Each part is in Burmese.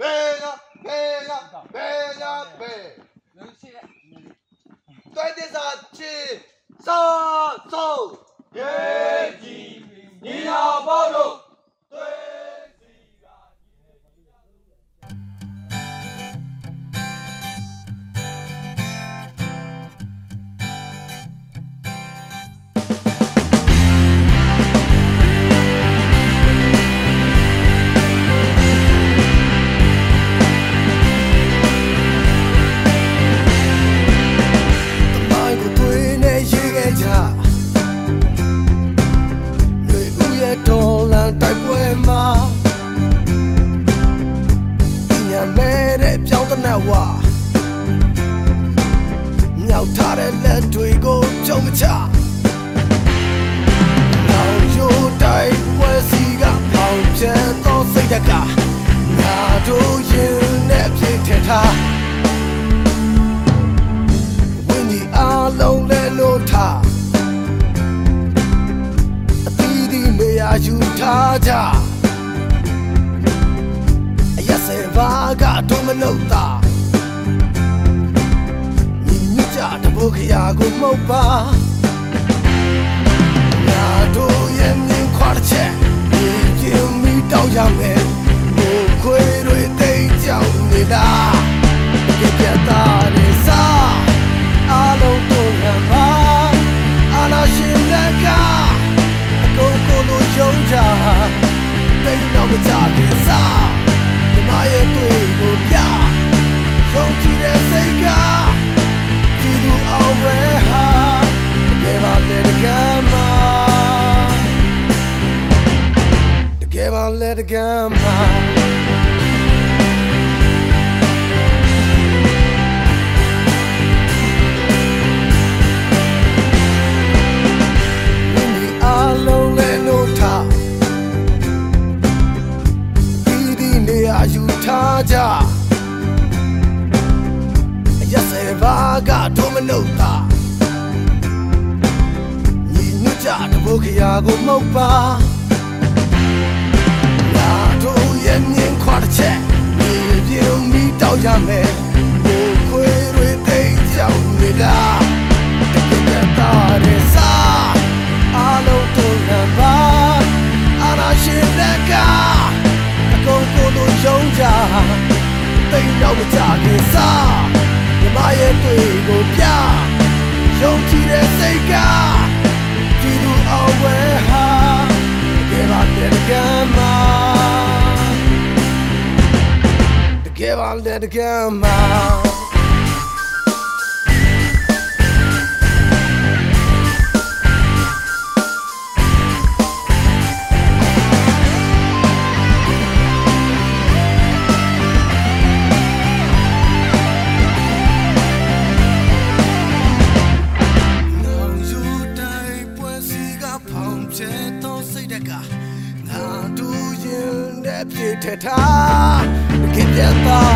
ဘယ်ညာဘယ်ညာဘယ် တဲ့လက်တွေကိုကြုံမချနောက်ရိုးတိုက်ပွဲစီကပေါင်ချဲသောစိတ်တကငါတို့ရင်နဲ့ပြည့်ထက်ထားဝင်းဒီအားလုံးလဲလို့ထားအသီးသီးနေရာယူထားကြအရက်စဲဘာကတော့မလို့တာ တဘုတ်ခရာကိုမှုတ်ပါငါတို့ရဲ့မြင်ခွာတ လေတကယ်မှာဒီအားလုံးလဲလို့ထားဒီဒီနေရာယူထားကြအရက်စဲဘာကတော့မနှုတ်တာညီညွတ်ကြတဘုတ်ခရာကိုမှုတ်ပါ တိတ်တော့မကြခင်စားမြမရဲ့တွေ့ကိုပြယုံကြည်တဲ့စိတ်ကဒီလူအောင်ဝဲဟာတကယ်ပါတဲ့ကမ်းမှာတကယ်ပါတဲ့ကမ်းမှာ တော့စိတ်တကငါတို့ရင်တဲ့ပြည့်ထထားတကယ်ပြတ်သား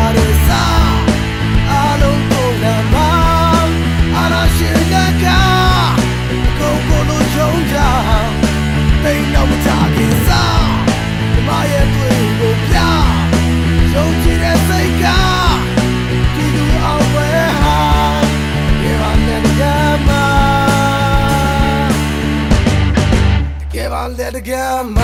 Yeah.